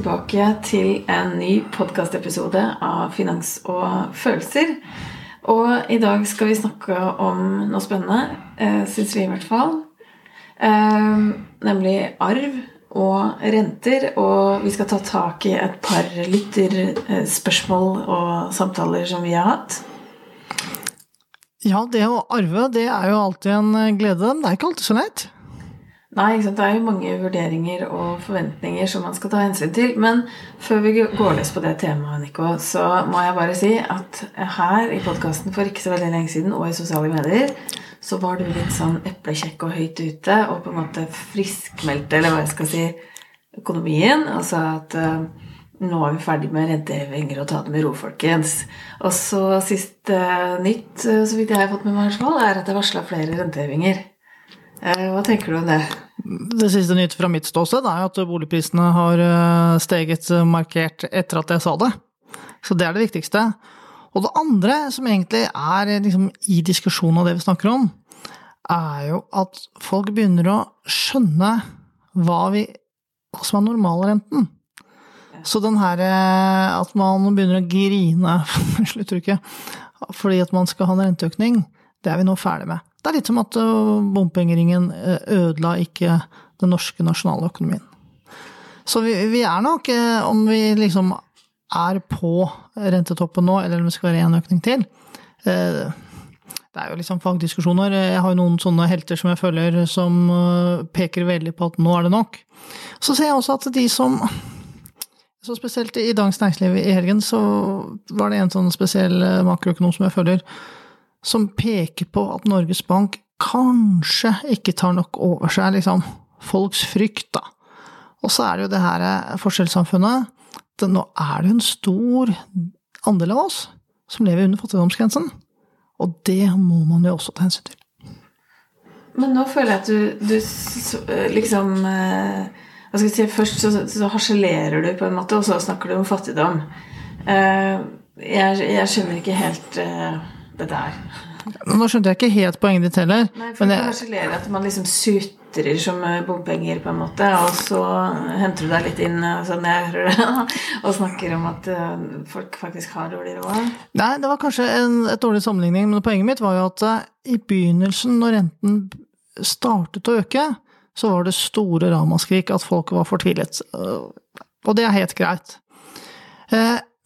tilbake til en ny podkastepisode av Finans og følelser. Og i dag skal vi snakke om noe spennende, eh, syns vi i hvert fall. Eh, nemlig arv og renter. Og vi skal ta tak i et par lytterspørsmål og samtaler som vi har hatt. Ja, det å arve, det er jo alltid en glede. Det er ikke alltid så lett. Nei, det er jo mange vurderinger og forventninger som man skal ta hensyn til. Men før vi går løs på det temaet, Nico, så må jeg bare si at her i podkasten for ikke så veldig lenge siden, og i sosiale medier, så var du litt sånn eplekjekk og høyt ute og på en måte friskmeldte, eller hva jeg skal si, økonomien. Altså at uh, nå er vi ferdig med rentehevinger og ta det med ro, folkens. Og så siste uh, nytt, uh, så vidt jeg har fått med meg, er at jeg varsla flere rentehevinger. Hva tenker du om det? Det siste nytt fra mitt ståsted er at boligprisene har eh, steget markert etter at jeg sa det. Så det er det viktigste. Og det andre som egentlig er liksom i diskusjonen av det vi snakker om, er jo at folk begynner å skjønne hva, vi, hva som er normalrenten. Så den her eh, at man begynner å grine slutter ikke, fordi at man skal ha en renteøkning, det er vi nå ferdig med. Det er litt som at øh, bompengeringen øh, ødela ikke den norske nasjonale økonomien. Så vi, vi er nok, øh, om vi liksom er på rentetoppen nå, eller om det skal være én økning til Det er jo liksom fagdiskusjoner. Jeg har jo noen sånne helter som jeg føler som peker veldig på at nå er det nok. Så ser jeg også at de som så spesielt i Dagens Næringsliv i helgen så var det en sånn spesiell makroøkonom som jeg føler som peker på at Norges Bank kanskje ikke tar nok over seg liksom, folks frykt, da. Og så er det jo det her eh, forskjellssamfunnet. Det, nå er det en stor andel av oss som lever under fattigdomsgrensen. Og det må man jo også ta hensyn til. Men nå føler jeg at du, du eh, liksom eh, Hva skal jeg si Først så, så harselerer du, på en måte, og så snakker du om fattigdom. Jeg, jeg skjønner ikke helt det der. Nå skjønte jeg ikke helt poenget ditt heller. Nei, for det harselerer at man liksom sutrer som bompenger, på en måte, og så henter du deg litt inn sånn jeg hører det, og snakker om at eh, folk faktisk har dårlig råd. Nei, det var kanskje en et dårlig sammenligning, men poenget mitt var jo at eh, i begynnelsen, når renten startet å øke, så var det store ramaskrik at folk var fortvilet. Og det er helt greit.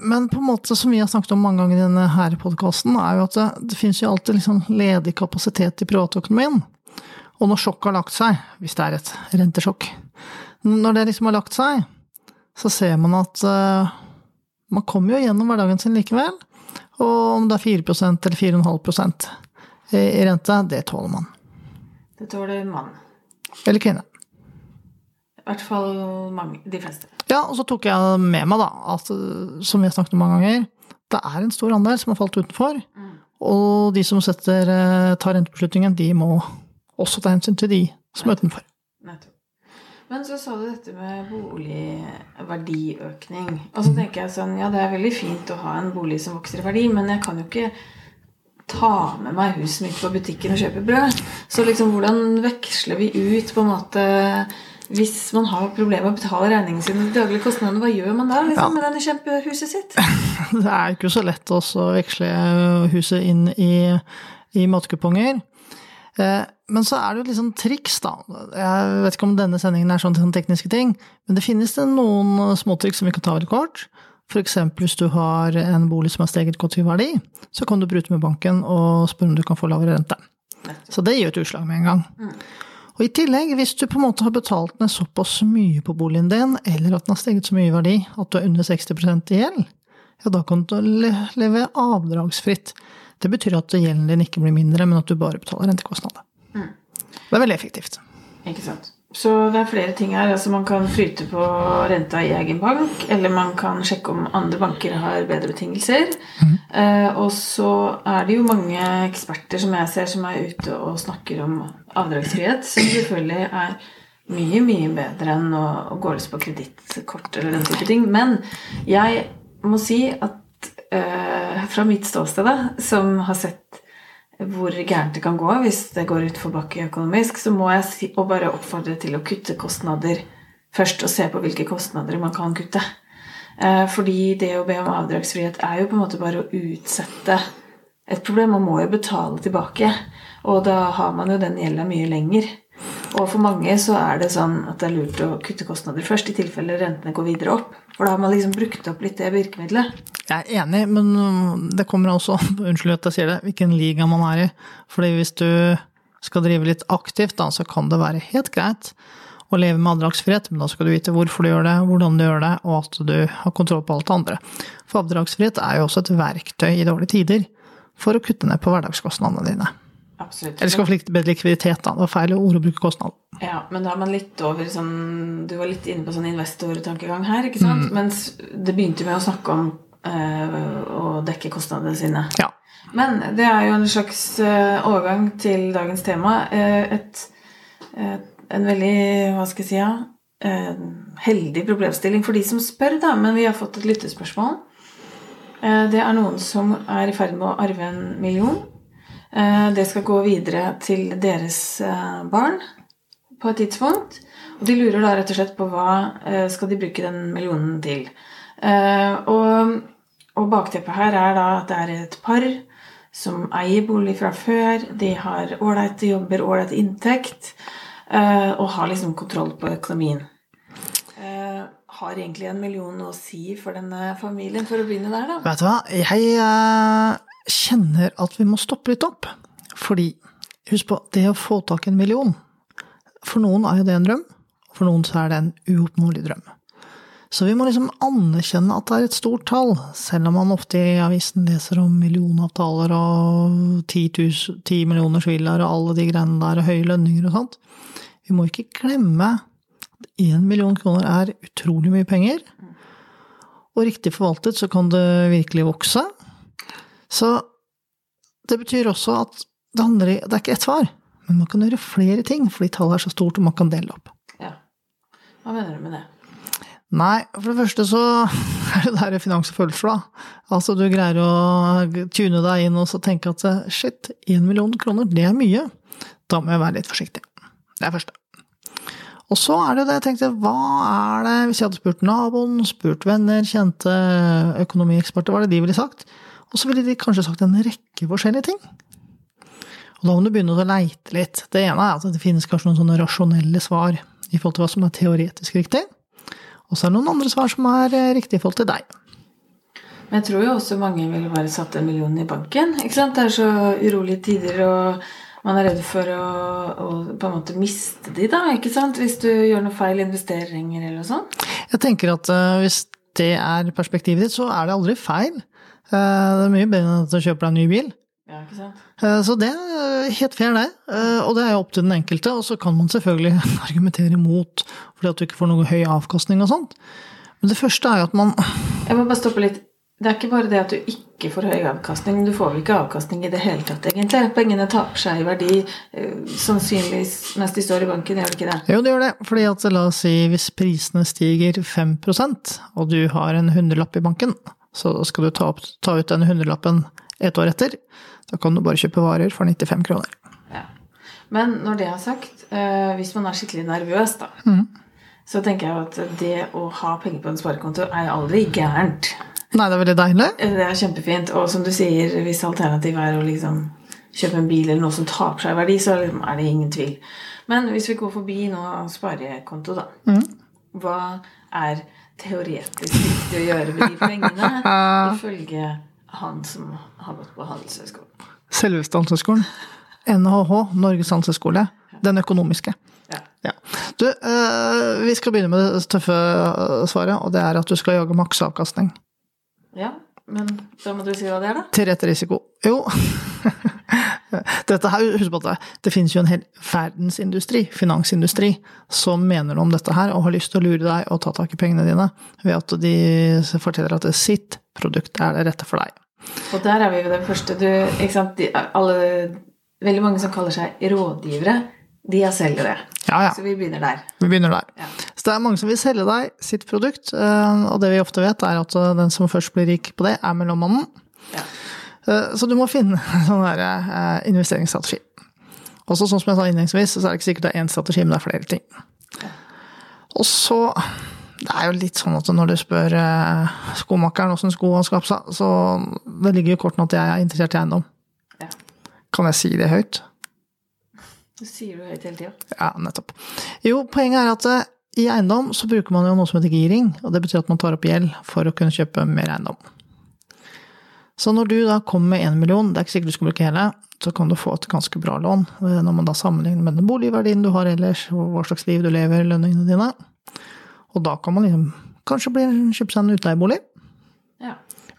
Men på en måte som vi har snakket om mange ganger i denne her podkasten, er jo at det, det finnes jo alltid liksom ledig kapasitet i privatøkonomien. Og når sjokket har lagt seg, hvis det er et rentesjokk, når det liksom har lagt seg, så ser man at uh, man kommer jo gjennom hverdagen sin likevel. Og om det er 4% eller 4,5% i rente, det tåler man. Det tåler mann. Eller kvinne. I hvert fall mange, de fleste. Ja, og så tok jeg med meg, da, at som vi har snakket om mange ganger, det er en stor andel som har falt utenfor. Mm. Og de som setter, eh, tar rentebeslutningen, de må også ta hensyn til de som er utenfor. Men så sa du dette med boligverdiøkning. Og så tenker jeg sånn, ja det er veldig fint å ha en bolig som vokser i verdi, men jeg kan jo ikke ta med meg huset mitt på butikken og kjøpe brød. Så liksom hvordan veksler vi ut på en måte hvis man har problemer med å betale regningene sine, de daglige kostnadene, hva gjør man da liksom, ja. med denne kjempehuset sitt? Det er ikke så lett å veksle huset inn i, i matkuponger. Eh, men så er det jo litt sånn triks, da. Jeg vet ikke om denne sendingen er sånn tekniske ting, men det finnes det noen småtriks som vi kan ta veldig kort. F.eks. hvis du har en bolig som har steget godt i verdi, så kan du bryte med banken og spørre om du kan få lavere rente. Så det gir et utslag med en gang. Mm. Og i tillegg, hvis du på en måte har betalt ned såpass mye på boligen din, eller at den har steget så mye i verdi at du er under 60% i gjeld, ja, da kan du leve avdragsfritt. Det betyr at gjelden din ikke blir mindre, men at du bare betaler rentekostnader. Mm. Det er veldig effektivt. Ikke sant. Så det er flere ting her. Altså Man kan flyte på renta i egen bank, eller man kan sjekke om andre banker har bedre betingelser. Mm. Eh, og så er det jo mange eksperter som jeg ser som er ute og snakker om avdragsfrihet, som selvfølgelig er mye, mye bedre enn å, å gå løs på kredittkort eller den type ting. Men jeg må si at eh, fra mitt ståsted, som har sett hvor gærent det kan gå hvis det går utfor bakke økonomisk, så må jeg si, og bare oppfordre til å kutte kostnader først og se på hvilke kostnader man kan kutte. Eh, fordi det å be om avdragsfrihet er jo på en måte bare å utsette et problem. Man må jo betale tilbake, og da har man jo den gjelda mye lenger. Og for mange så er det sånn at det er lurt å kutte kostnader først, i tilfelle rentene går videre opp. For da har man liksom brukt opp litt det virkemidlet. Jeg er enig, men um, det kommer også unnskyld at jeg sier det, hvilken liga man er i. Fordi hvis du skal drive litt aktivt, da, så kan det være helt greit å leve med avdragsfrihet, men da skal du vite hvorfor du gjør det, hvordan du gjør det, og at du har kontroll på alt det andre. For avdragsfrihet er jo også et verktøy i dårlige tider for å kutte ned på hverdagskostnadene dine. Absolutt. Eller skal få bedre likviditet, da. Det var feil ord å bruke kostnad. Ja, men da er man litt over sånn Du var litt inne på sånn investortankegang her, ikke sant? Mm. Mens det begynte med å snakke om øh, å dekke kostnadene sine. Ja. Men det er jo en slags øh, overgang til dagens tema. Uh, et, et, en veldig, hva skal jeg si, ja, heldig problemstilling for de som spør, da. Men vi har fått et lyttespørsmål. Det er noen som er i ferd med å arve en million. Eh, det skal gå videre til deres eh, barn på et tidspunkt. Og de lurer da rett og slett på hva eh, skal de bruke den millionen til. Og, og bakteppet her er da at det er et par som eier bolig fra før. De har ålreite jobber, ålreit inntekt, og har liksom kontroll på økonomien. Har egentlig en million å si for denne familien, for å begynne der, da? Vet du hva, jeg kjenner at vi må stoppe litt opp. Fordi, husk på, det å få tak i en million For noen er jo det en drøm, for noen så er det en uoppnåelig drøm. Så vi må liksom anerkjenne at det er et stort tall, selv om man ofte i avisen leser om millionavtaler og ti millioners villaer og alle de greiene der, og høye lønninger og sånt. Vi må ikke glemme at én million kroner er utrolig mye penger. Og riktig forvaltet så kan det virkelig vokse. Så det betyr også at det, handler, det er ikke ett svar, men man kan gjøre flere ting fordi tallet er så stort og man kan dele opp. Ja. Hva mener du med det? Nei, for det første så er det der finans og følelser, da. Altså du greier å tune deg inn og så tenke at shit, én million kroner, det er mye. Da må jeg være litt forsiktig. Det er første. Og så er det det jeg tenkte, hva er det Hvis jeg hadde spurt naboen, spurt venner, kjente økonomieksperter, hva er det de ville sagt? Og så ville de kanskje sagt en rekke forskjellige ting. Og da må du begynne å leite litt. Det ene er at det finnes kanskje noen sånne rasjonelle svar i forhold til hva som er teoretisk riktig. Og så er det noen andre svar som er eh, riktig i forhold til deg. Men jeg tror jo også mange ville bare satt en million i banken. ikke sant? Det er så urolige tider, og man er redd for å, å, på en måte miste de da, ikke sant? Hvis du gjør noe feil investeringer eller noe sånt. Jeg tenker at uh, hvis det er perspektivet ditt, så er det aldri feil. Eh, det er mye bedre enn at du kjøper deg en ny bil. Ja, ikke sant? Eh, så det er helt fair, det. Eh, og det er jo opp til den enkelte. Og så kan man selvfølgelig argumentere imot fordi at du ikke får noe høy avkastning og sånt. Men det første er jo at man Jeg må bare stoppe litt. Det er ikke bare det at du ikke får høy avkastning. Du får vel ikke avkastning i det hele tatt, egentlig. Pengene taper seg i verdi sannsynligvis mens de står i banken, gjør de ikke det? Jo, det gjør det. Fordi at la oss si hvis prisene stiger 5% og du har en hundrelapp i banken, så skal du ta, opp, ta ut den hundrelappen et år etter. Da kan du bare kjøpe varer for 95 kroner. Ja. Men når det er sagt, eh, hvis man er skikkelig nervøs, da, mm. så tenker jeg at det å ha penger på en sparekonto er aldri gærent. Nei, det er veldig deilig. Eh, det er kjempefint. Og som du sier, hvis alternativet er å liksom kjøpe en bil eller noe som taper seg i verdi, så er det ingen tvil. Men hvis vi går forbi nå sparekonto, da. Mm. Hva er teoretisk riktig å gjøre med de pengene, ifølge han som har gått på Handelshøyskolen. Selveste Handelshøyskolen. NHH, Norges handelshøyskole. Den økonomiske. Ja. ja. Du, øh, vi skal begynne med det tøffe eh, svaret, og det er at du skal jage maksavkastning. Ja, men da må du si hva det er, da. Til rett risiko. Jo Dette her, husk på at det, det finnes jo en hel verdensindustri, finansindustri, som mener noe om dette her og har lyst til å lure deg og ta tak i pengene dine ved at de forteller at sitt produkt er det rette for deg. Og der er vi ved det første. Du, ikke sant? De, alle, veldig mange som kaller seg rådgivere, de er selgere. Ja, ja. Så vi begynner der. Vi begynner der. Ja. Så det er mange som vil selge deg sitt produkt, eh, og det vi ofte vet, er at den som først blir rik på det, er mellommannen. Ja. Eh, så du må finne sånn der, eh, investeringsstrategi. Også sånn som jeg sa innledningsvis, så er det ikke sikkert det er én strategi, men det er flere ting. Og så Det er jo litt sånn at når du spør eh, skomakeren åssen sko han skal ha på seg, så det ligger jo i kortene at jeg er interessert i eiendom. Ja. Kan jeg si det høyt? Det sier du høyt hele tida. Ja, nettopp. Jo, poenget er at eh, i eiendom så bruker man jo noe som heter giring, og det betyr at man tar opp gjeld for å kunne kjøpe mer eiendom. Så når du da kommer med én million, det er ikke sikkert du skal bruke hele, så kan du få et ganske bra lån. eh, Når man da sammenligner med den boligverdien du har ellers, og hva slags liv du lever, lønningene dine. Og da kan man liksom kanskje kjøpe seg en utleiebolig.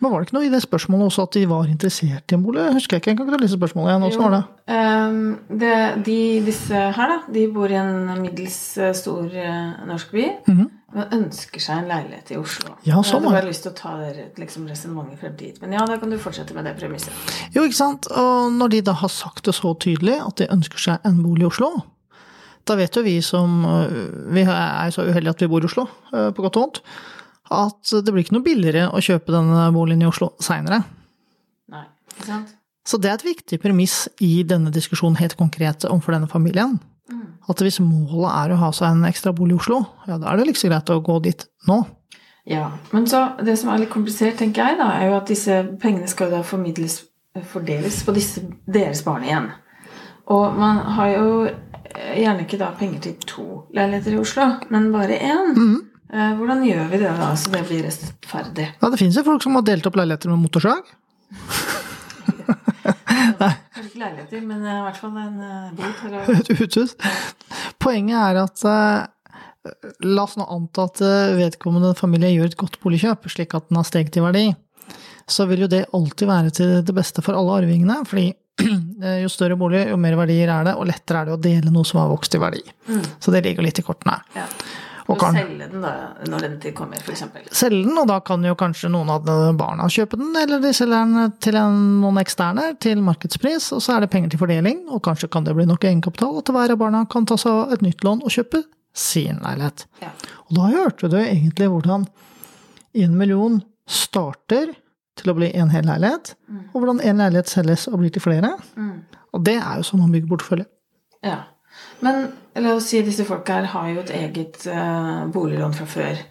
Men var det ikke noe i det spørsmålet også at de var interessert i en bolig? Jeg husker jeg ikke, jeg kan ikke ta lese spørsmålet igjen. Åssen var det? Um, det, de, disse her, da, de bor i en middels eh, stor eh, norsk by. Men ønsker seg en leilighet i Oslo. Ja, sånn jeg hadde bare lyst til å ta liksom, resonnementet frem dit. Men ja, da kan du fortsette med det premisset. Jo, ikke sant. Og når de da har sagt det så tydelig at de ønsker seg en bolig i Oslo, da vet jo vi som Vi er så uheldige at vi bor i Oslo, på godt og vondt, at det blir ikke noe billigere å kjøpe denne boligen i Oslo seinere. Så det er et viktig premiss i denne diskusjonen helt konkret overfor denne familien. At hvis målet er å ha seg en ekstra bolig i Oslo, ja, da er det liksom greit å gå dit nå. Ja, men så det som er litt komplisert, tenker jeg, da, er jo at disse pengene skal da formidles, fordeles på disse, deres barn igjen. Og man har jo eh, gjerne ikke da penger til to leiligheter i Oslo, men bare én. Eh, Hvordan gjør vi det da, så det blir rettferdig? Ja, det finnes jo folk som har delt opp leiligheter med motorsag. Kanskje ikke leiligheter, men eh, i hvert fall en bot. Eller... et uthus. Poenget er at eh, La oss nå anta at eh, vedkommende familie gjør et godt boligkjøp, slik at den har steget i verdi. Så vil jo det alltid være til det beste for alle arvingene, fordi eh, jo større bolig, jo mer verdier er det, og lettere er det å dele noe som har vokst i verdi. Så det ligger litt i kortene. Ja. Og kan selge den da, når den tid kommer, f.eks. selge den, og da kan jo kanskje noen av barna kjøpe den, eller de selger den til en, noen eksterne til markedspris, og så er det penger til fordeling, og kanskje kan det bli nok egenkapital at hver av barna kan ta seg et nytt lån og kjøpe sin leilighet. Ja. Og da hørte du egentlig hvordan en million starter til å bli en hel leilighet, og hvordan en leilighet selges og blir til flere. Og det er jo sånn man bygger portefølje. ja. Men la oss si disse folka her har jo et eget uh, boliglån fra før.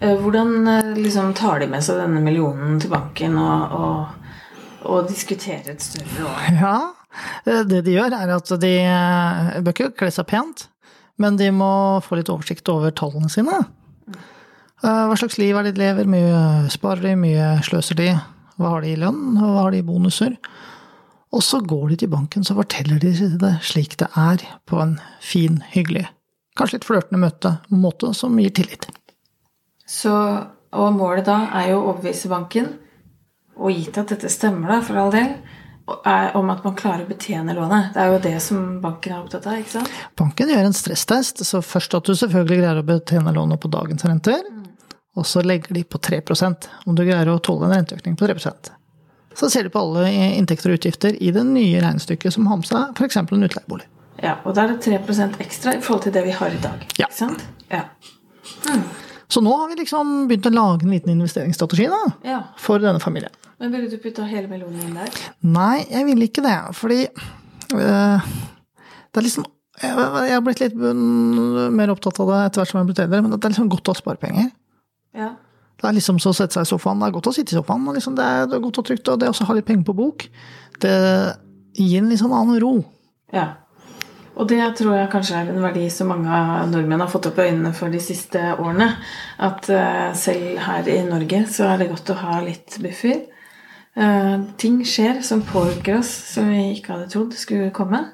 Eh, hvordan uh, liksom tar de med seg denne millionen til banken og, og, og diskuterer et større lån? Ja, det de gjør er at de bør ikke kle seg pent, men de må få litt oversikt over tallene sine. Hva slags liv er det de lever? Mye sparer de, mye sløser de? Hva har de i lønn? Hva har de i bonuser? Og så går de til banken, så forteller de det slik det er, på en fin, hyggelig, kanskje litt flørtende møte, måte som gir tillit. Så, og målet da er jo å overbevise banken, og gitt at dette stemmer, da, for all del, er om at man klarer å betjene lånet. Det er jo det som banken er opptatt av, ikke sant? Banken gjør en stresstest, så først at du selvfølgelig greier å betjene lånet på dagens renter, og så legger de på 3% om du greier å tåle en renteøkning på 3 Så ser de på alle inntekter og utgifter i det nye regnestykket som har med seg f.eks. en utleiebolig. Ja, og da er det 3% ekstra i forhold til det vi har i dag. Ja. Ikke sant? Ja. Så nå har vi liksom begynt å lage en liten investeringsstrategi da, ja. for denne familien. Men ville du putta hele millionen inn der? Nei, jeg ville ikke det, fordi øh, det er liksom jeg jeg har blitt litt mm, mer opptatt av det etter hvert som jeg har blitt eldre, men det er liksom godt å ha sparepenger. Ja. Det er liksom så å sette seg i sofaen. Det er godt å sitte i sofaen. Liksom det, er, det er godt og trygt. Og det å ha litt penger på bok, det gir en litt sånn annen ro. ja. Og det tror jeg kanskje er en verdi som mange av nordmenn har fått opp øynene for de siste årene. At eh, selv her i Norge så er det godt å ha litt buffer. Eh, ting skjer som påvirker oss, som vi ikke hadde trodd skulle komme.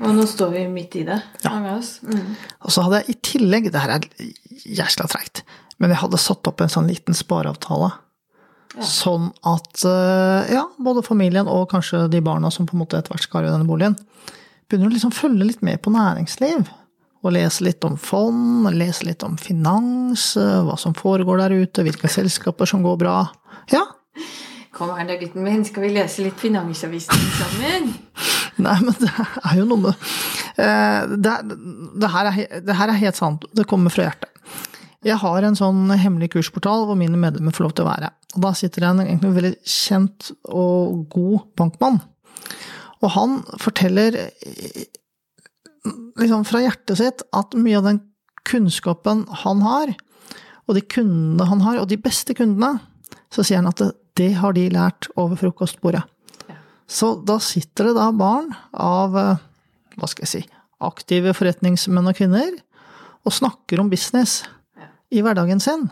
Og nå står vi midt i det, mange av oss. Mm. Og så hadde jeg i tillegg, det her er jæsla treigt, men jeg hadde satt opp en sånn liten spareavtale. Sånn at eh, ja, både familien og kanskje de barna som på en måte etter hvert skal arve denne boligen, begynner å liksom følge litt med på næringsliv. Og lese litt om fond, lese litt om finans, eh, hva som foregår der ute, hvilke selskaper som går bra. Ja, Kom her da, gutten min. Skal vi lese litt Finansavisen sammen? Nei, men det er jo noe med eh, det, det, her er, det her er helt sant. Det kommer fra hjertet. Jeg har en sånn hemmelig kursportal hvor mine medlemmer får lov til å være. Og da sitter det en egentlig veldig kjent og god bankmann. Og han forteller liksom fra hjertet sitt at mye av den kunnskapen han har, og de kundene han har, og de beste kundene, så sier han at det, det har de lært over frokostbordet. Ja. Så da sitter det da barn av, hva skal jeg si, aktive forretningsmenn og kvinner, og snakker om business. I hverdagen sin.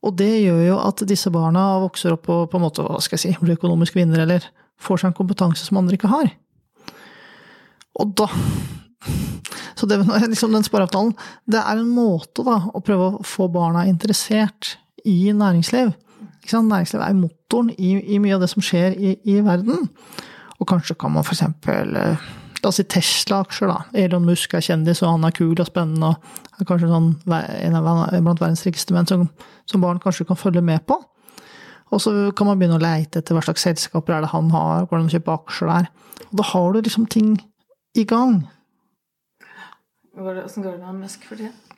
Og det gjør jo at disse barna vokser opp og på en måte, hva skal jeg si, blir økonomisk vinner, eller får seg en kompetanse som andre ikke har. Og da Så det, liksom den spareavtalen, det er en måte da, å prøve å få barna interessert i næringsliv. Næringsliv er motoren i, i mye av det som skjer i, i verden. Og kanskje kan man eh, La oss Tesla-aksjer, da. Elon Musk er kjendis, og han er kul og spennende, og er kanskje sånn, en av blant verdens rikeste menn som, som barn kanskje kan følge med på. Og så kan man begynne å leite etter hva slags selskaper er det han har, hvordan man kjøper aksjer der. Og da har du liksom ting i gang. Åssen går det med Musk for tida?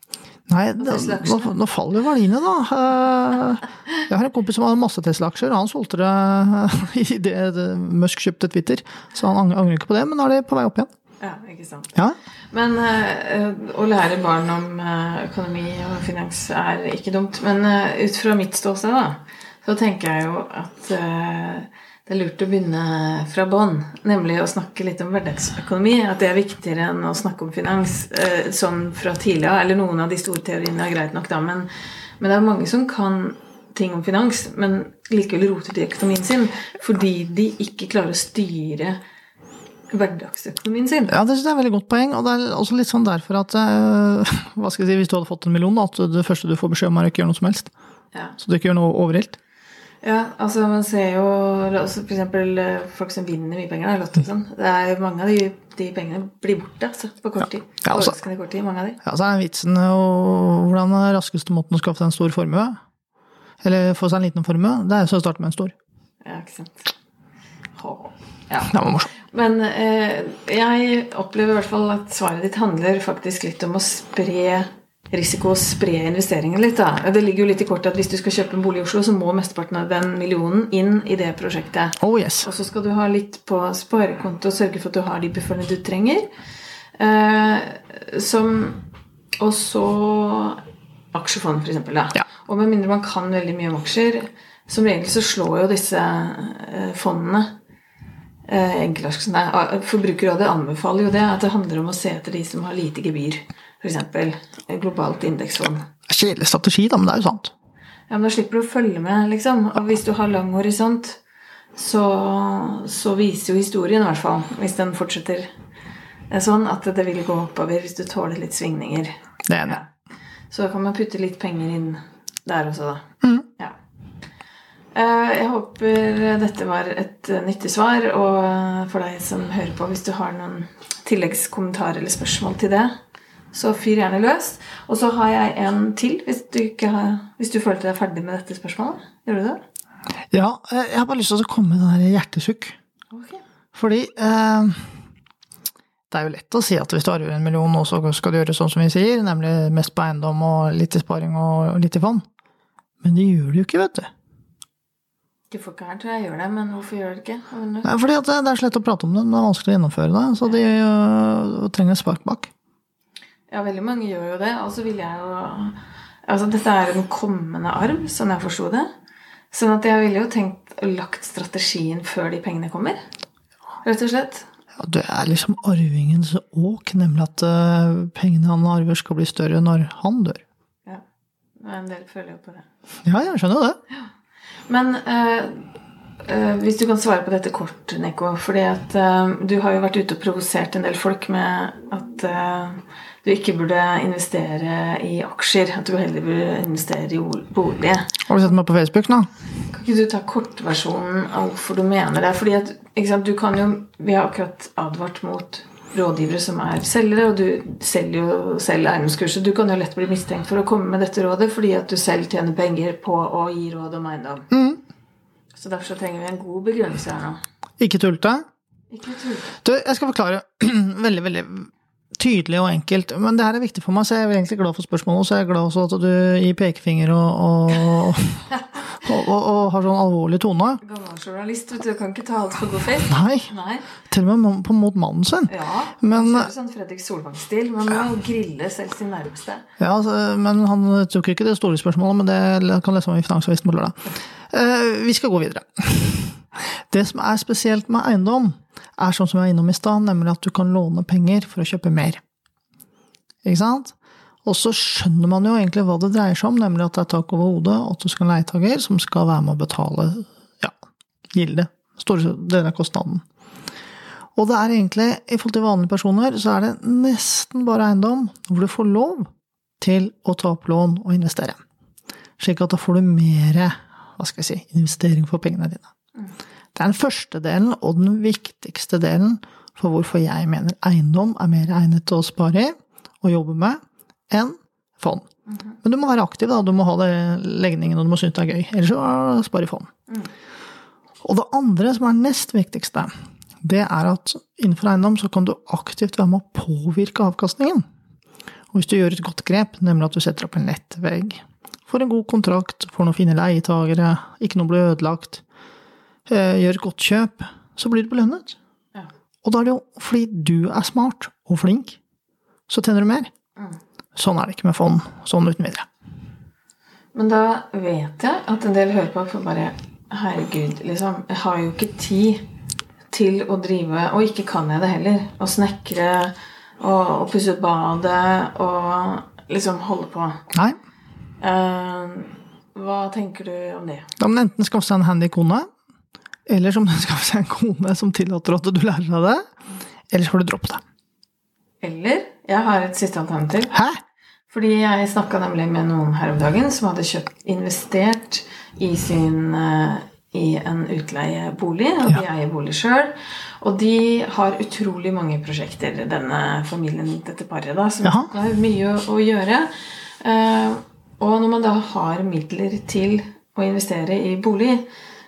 Nei, det, nå, nå faller verdiene, da. Eh, Jeg har en kompis som har masse Tesla-aksjer, han solgte det idet Musk kjøpte Twitter. Så han angrer ikke på det, men nå er det på vei opp igjen. Ja, ikke sant. Ja, Men eh, å lære barn om eh, økonomi og finans er ikke dumt. Men eh, ut fra mitt ståsted, da, så tenker jeg jo at eh, det er lurt å begynne fra bånn. Nemlig å snakke litt om hverdagsøkonomi. At det er viktigere enn å snakke om finans eh, sånn fra tidlig av. Eller noen av de store teoriene er greit nok, da. Men, men det er mange som kan ting om finans, men likevel roter til økonomien sin fordi de ikke klarer å styre hverdagsøkonomien sin. ja det synes jeg er et veldig godt poeng. Og det er også litt sånn derfor at øh, hva skal jeg si, hvis du hadde fått en million, da, at det første du får beskjed om, er å ikke gjøre noe som helst. Ja. Så du ikke gjør noe overilt. Ja, altså man ser jo altså for eksempel eh, folk som vinner mye penger, Lotto og sånn. Det er mange av de, de pengene blir borte altså, på kort tid. Ja, altså- Overraskende kort tid, mange av de. Ja, så er den vitsen og hvordan er raskeste måten å skaffe seg en stor formue? Eller få seg en liten formue? Det er jo så å starte med en stor. Ja, ikke sant. Ja. Men eh, jeg opplever i hvert fall at svaret ditt handler faktisk litt om å spre risiko å spre investeringen litt. da. Det ligger jo litt i kortet at hvis du skal kjøpe en bolig i Oslo, så må mesteparten av den millionen inn i det prosjektet. Oh yes. Og så skal du ha litt på sparekonto og sørge for at du har de bufferne du trenger. Eh, som Og så aksjefond, f.eks. Ja. Og med mindre man kan veldig mye om aksjer, som regel så slår jo disse eh, fondene eh, Ah, Forbrukerrådet anbefaler jo det, at det handler om å se etter de som har lite gebyr. F.eks. globalt indeksfond. Kjedelig strategi, da, men det er jo sant. Ja, men da slipper du å følge med, liksom. Og hvis du har lang horisont, så, så viser jo historien, i hvert fall, hvis den fortsetter sånn, at det vil gå oppover hvis du tåler litt svingninger. Det er det. Ja. Så da kan man putte litt penger inn der også, da. Ja. Eh, Jeg håper dette var et nyttig svar, og for deg som hører på, hvis du har noen tilleggskommentarer eller spørsmål til det, så fyr gjerne løs. Og så har jeg en til, hvis du, ikke har, hvis du følte deg ferdig med dette spørsmålet. Gjør du det? Ja, eh, jeg har bare lyst til å komme med den der hjertesukk. Ok. Fordi eh, det er jo lett å si at hvis du arver en million, nå så skal du gjøre sånn som vi sier, nemlig mest på eiendom og litt i sparing og litt i fond. Men det gjør du jo ikke, vet du. Ikke folk her tror jeg gjør det, men hvorfor gjør du det ikke? Nei, fordi det er så lett å prate om det, men det er vanskelig å gjennomføre det. Så de trenger et spark bak. Ja, veldig mange gjør jo det. Og så vil jeg jo Altså, dette er en kommende arv, sånn jeg forsto det. Sånn at jeg ville jo tenkt og lagt strategien før de pengene kommer. Rett og slett. Ja, det er liksom arvingens åk, nemlig at øh, pengene han arver skal bli større når han dør. Ja. Og En del føler jo på det. Ja, jeg skjønner jo det. Ja. Men uh, uh, hvis du kan svare på dette kort, Nico fordi at uh, du har jo vært ute og provosert en del folk med at eh, du ikke burde investere i aksjer. At du heller burde investere i bolig. Har du sett meg på Facebook nå? Kan ikke du ta kortversjonen av hvorfor du mener det? Fordi at, sant, du kan jo, Vi har akkurat advart mot rådgivere som er selgere, og du selger jo selv eiendomskurset. Du kan jo lett bli mistenkt for å komme med dette rådet fordi at du selv tjener penger på å gi råd om eiendom. Så derfor så trenger vi en god begrunnelse her nå. Ikke tulte? Ikke tulte. Du, jeg skal forklare veldig, veldig tydelig og enkelt. Men det her er viktig for meg, så jeg er egentlig glad for spørsmålet. Så jeg er glad også at du gir pekefinger og, og, og, og, og har sånn alvorlig tone. Gammel journalist, vet du. Kan ikke ta alt for god fisk. Nei, Nei. til og med på mot mannen sin. Ja. Men- Men, sånn Fredrik Solvang-stil. Man må grille selv sin nærmeste. Ja, altså, men han tok ikke det store spørsmålet, men det kan lese om i Finansavisen på lørdag. Eh, vi skal gå videre. Det som er spesielt med eiendom, er sånn som jeg var innom i stad, nemlig at du kan låne penger for å kjøpe mer. Ikke sant? Og så skjønner man jo egentlig hva det dreier seg om, nemlig at det er tak over hodet, og at du skal ha en leietaker som skal være med å betale ja, gilde. Store deler av kostnaden. Og det er egentlig, i forhold til vanlige personer, så er det nesten bare eiendom hvor du får lov til å ta opp lån og investere. Slik at da får du mer hva skal jeg si, investering for pengene dine. Det er den første delen og den viktigste delen for hvorfor jeg mener eiendom er mer egnet til å spare i og jobbe med enn fond. Men du må være aktiv, da. Du må ha det legningen, og du må synes det er gøy. Ellers så spar i fond. Og det andre, som er nest viktigste, det er at innenfor eiendom så kan du aktivt være med å påvirke avkastningen. Og hvis du gjør et godt grep, nemlig at du setter opp en nettvegg, får en god kontrakt, får noen fine leietagere, ikke noe blir ødelagt, gjør et godt kjøp, så blir du belønnet. Ja. Og da er det jo fordi du er smart og flink, så tjener du mer. Sånn er det ikke med fond. Sånn uten videre. Men da vet jeg at en del hører på for bare Herregud, liksom. Jeg har jo ikke tid til å drive Og ikke kan jeg det heller. Å snekre og, og pusse ut badet og liksom holde på. Nei, Uh, hva tenker du om det? du enten skaffe seg en handy kone, eller du skaffe seg en kone som tillater at du lærer deg det, eller så får du droppe det. Eller jeg har et siste alternativ. Hæ? Fordi jeg snakka nemlig med noen her om dagen som hadde kjøpt, investert i sin eh, i en utleiebolig, og de eier bolig sjøl. Og de har utrolig mange prosjekter, denne familien, dette paret, da, som Jaha. har mye å, å gjøre. Eh, og når man da har midler til å investere i bolig,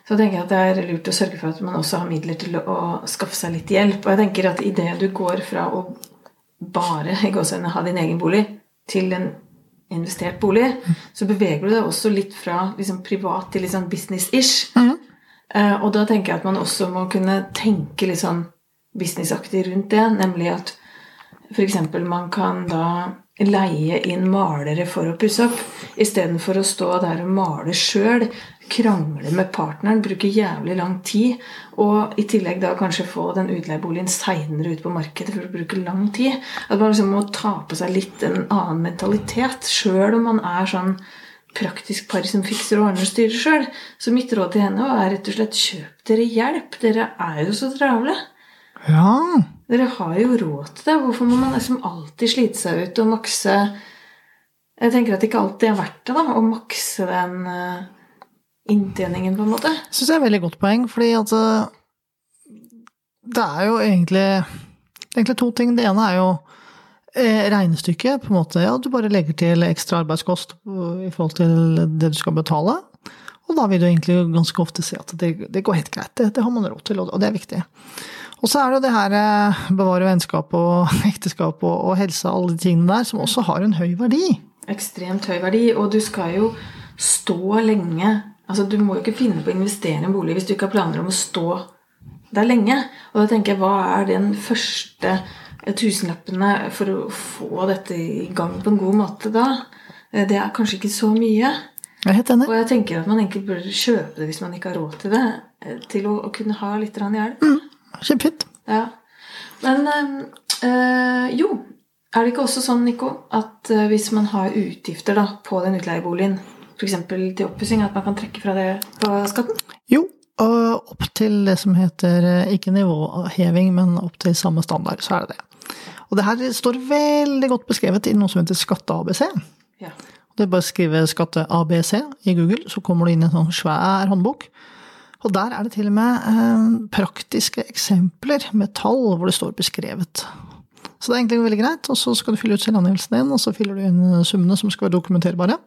så tenker jeg at det er lurt å sørge for at man også har midler til å, skaffe seg litt hjelp. Og jeg tenker at idet du går fra å bare i gåseøynene ha din egen bolig til en investert bolig, så beveger du deg også litt fra liksom, privat til litt sånn business-ish. Eh, og da tenker jeg at man også må kunne tenke litt sånn businessaktig rundt det, nemlig at f.eks. man kan da leie inn malere for å pusse opp, istedenfor å stå der og male sjøl, krangle med partneren, bruke jævlig lang tid, og i tillegg da kanskje få den utleieboligen seinere ut på markedet for å bruke lang tid. At man liksom må ta på seg litt en annen mentalitet, sjøl om man er sånn praktisk par som fikser og ordner og styrer sjøl. Så mitt råd til henne er rett og slett kjøp dere hjelp. Dere er jo så travle. Ja. Dere har jo råd til det. Hvorfor må man liksom alltid slite seg ut og makse Jeg tenker at det ikke alltid er verdt det, da, å makse den eh, inntjeningen, på en måte. Syns jeg er et veldig godt poeng, fordi at eh, det er jo egentlig, egentlig to ting. Det ene er jo eh, regnestykket. på en måte, ja, Du bare legger til ekstra arbeidskost i forhold til det du skal betale. Og da vil du egentlig ganske ofte si at det, det går helt greit. Det, det har man råd til, og det er viktig. Og så er det jo det her eh, bevare vennskap og ekteskap og, og helse, alle de tingene der, som også har en høy verdi. Ekstremt høy verdi, og du skal jo stå lenge. Altså, Du må jo ikke finne på å investere i en bolig hvis du ikke har planer om å stå der lenge. Og da tenker jeg, hva er den første tusenlappene for å få dette i gang på en god måte da? Eh, Det er kanskje ikke så mye. Jeg er. Og jeg tenker at man egentlig bør kjøpe det hvis man ikke har råd til det. eh, Til å, å kunne ha litt grann hjelp. Kjempefint. Ja. Men eh, jo, er det ikke også sånn, Nico, at eh, hvis man har utgifter da, på den utleieboligen, f.eks. til oppussing, at man kan trekke fra det på skatten? Jo, og opp til det som heter ikke nivåheving, men opp til samme standard, så er det det. Og det her står veldig godt beskrevet i noe som heter Skatte-ABC. Ja. Det er bare å skrive Skatte-ABC i Google, så kommer du inn i en sånn svær håndbok. Og der er det til og med eh, praktiske eksempler med tall hvor det står beskrevet. Så det er egentlig veldig greit. Og så skal du fylle ut selvangivelsen din, og så fyller du inn summene som skal være dokumenterbare.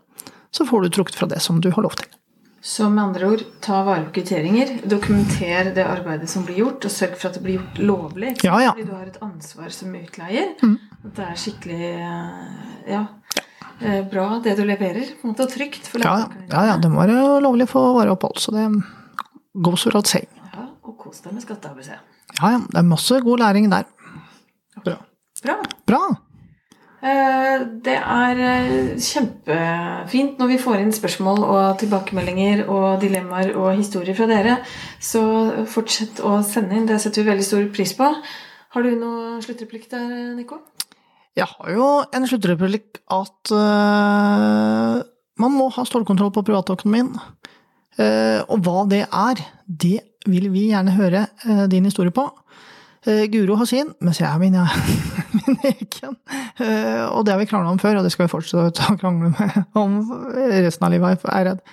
Så får du trukket fra det som du har lov til. Så med andre ord, ta vare på kvitteringer, dokumenter det arbeidet som blir gjort, og sørg for at det blir gjort lovlig. Ja, ja. Fordi du har et ansvar som utleier. At det er skikkelig eh, ja, eh, bra det du leverer. på en måte, og trygt for Ja, ja, ja, det må være lovlig for vareopphold, så det goes without saying. Ja, og kos deg med Skatte-ABC. Ja, ja, det er masse god læring der. Bra. Bra. Bra. Eh, Det er eh, kjempefint når vi får inn spørsmål og tilbakemeldinger og dilemmaer og historier fra dere. Så fortsett å sende inn. Det setter vi veldig stor pris på. Har du noe sluttreplikk der, Nico? Jeg har jo en sluttreplikk at uh, man må ha stålkontroll på privatøkonomien. Eh, og hva det er, det vil vi gjerne høre eh, din historie på. Eh, Guro har sin, mens jeg har min, min egen. Og det har vi krangla om før, og det skal vi fortsette å krangle med om resten av livet, er redd.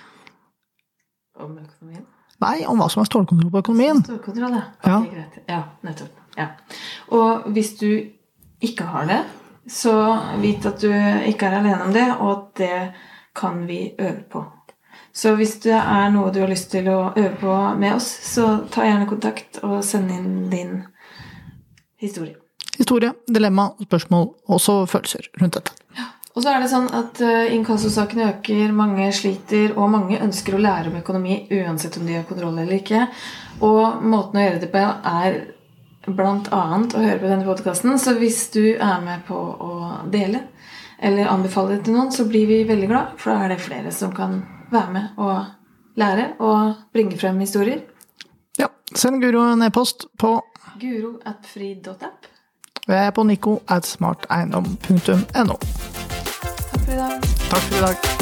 Om økonomien? Nei, om hva som er stålkontroll på økonomien. Stålkontroll, ja. Ja. Greit. Ja, nettopp. Ja. Og hvis du ikke har det, så vit at du ikke er alene om det, og at det kan vi øve på. Så hvis det er noe du har lyst til å øve på med oss, så ta gjerne kontakt og send inn din historie. Historie, dilemma, spørsmål, og også følelser rundt dette. Ja. Og så er det sånn at uh, inkassosakene øker, mange sliter, og mange ønsker å lære om økonomi uansett om de har kontroll eller ikke. Og måten å gjøre det på er annet å høre på denne podkasten. Så hvis du er med på å dele eller anbefale det til noen, så blir vi veldig glad, for da er det flere som kan være med og lære og bringe frem historier. Ja, send Guro en e-post på guroatfrid.app. Og Jeg er på nico at smarteiendom.no. Takk for i dag. Takk for i dag.